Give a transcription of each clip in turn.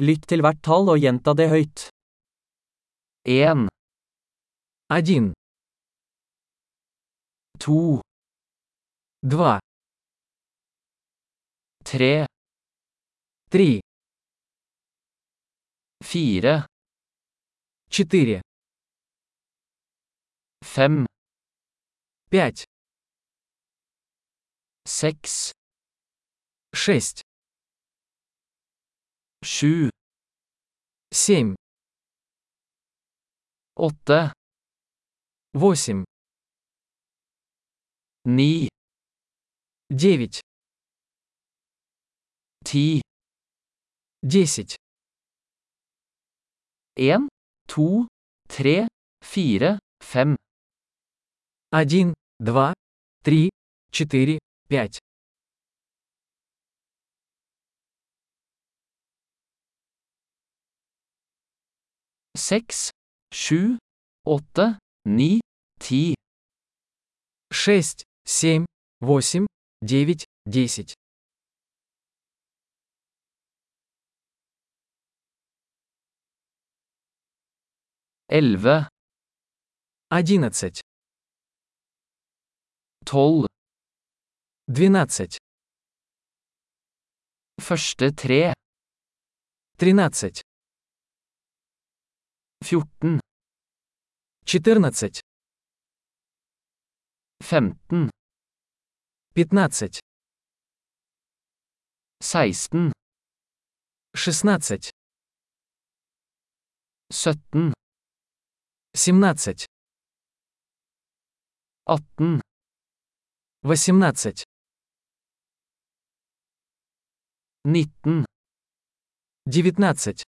Lytt til hvert tall og gjenta det høyt. 1, 1, 2, 2, 3, 3, 4, 4, 5, 5, 6, 6, sju, семь, åtte, восемь, ni, девять, ti, десять, en, to, tre, fire, fem, один, два, три, четыре, пять, seks, sju, åtte, ni, ti, шесть, семь, восемь, девять, десять, elleve, одиннадцать, tolv, двенадцать, første tre, тринадцать, fjorten, четырнадцать, femten, пятнадцать, seksten, шестнадцать, sytten, семнадцать, atten, восемнадцать, nitten, девятнадцать,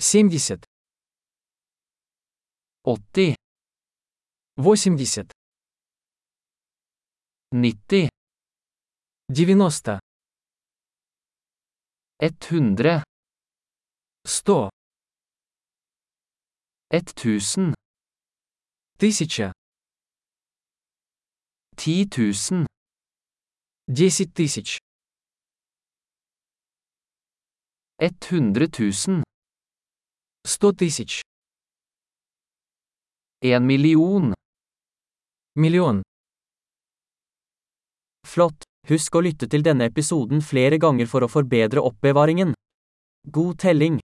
70 80 80 90 90 100 100 1000 1000 10 000 10 000 100 000 сто тысяч, en million. миллион. Flott! Husk å lytte til denne episoden flere ganger for å forbedre oppbevaringen. God telling!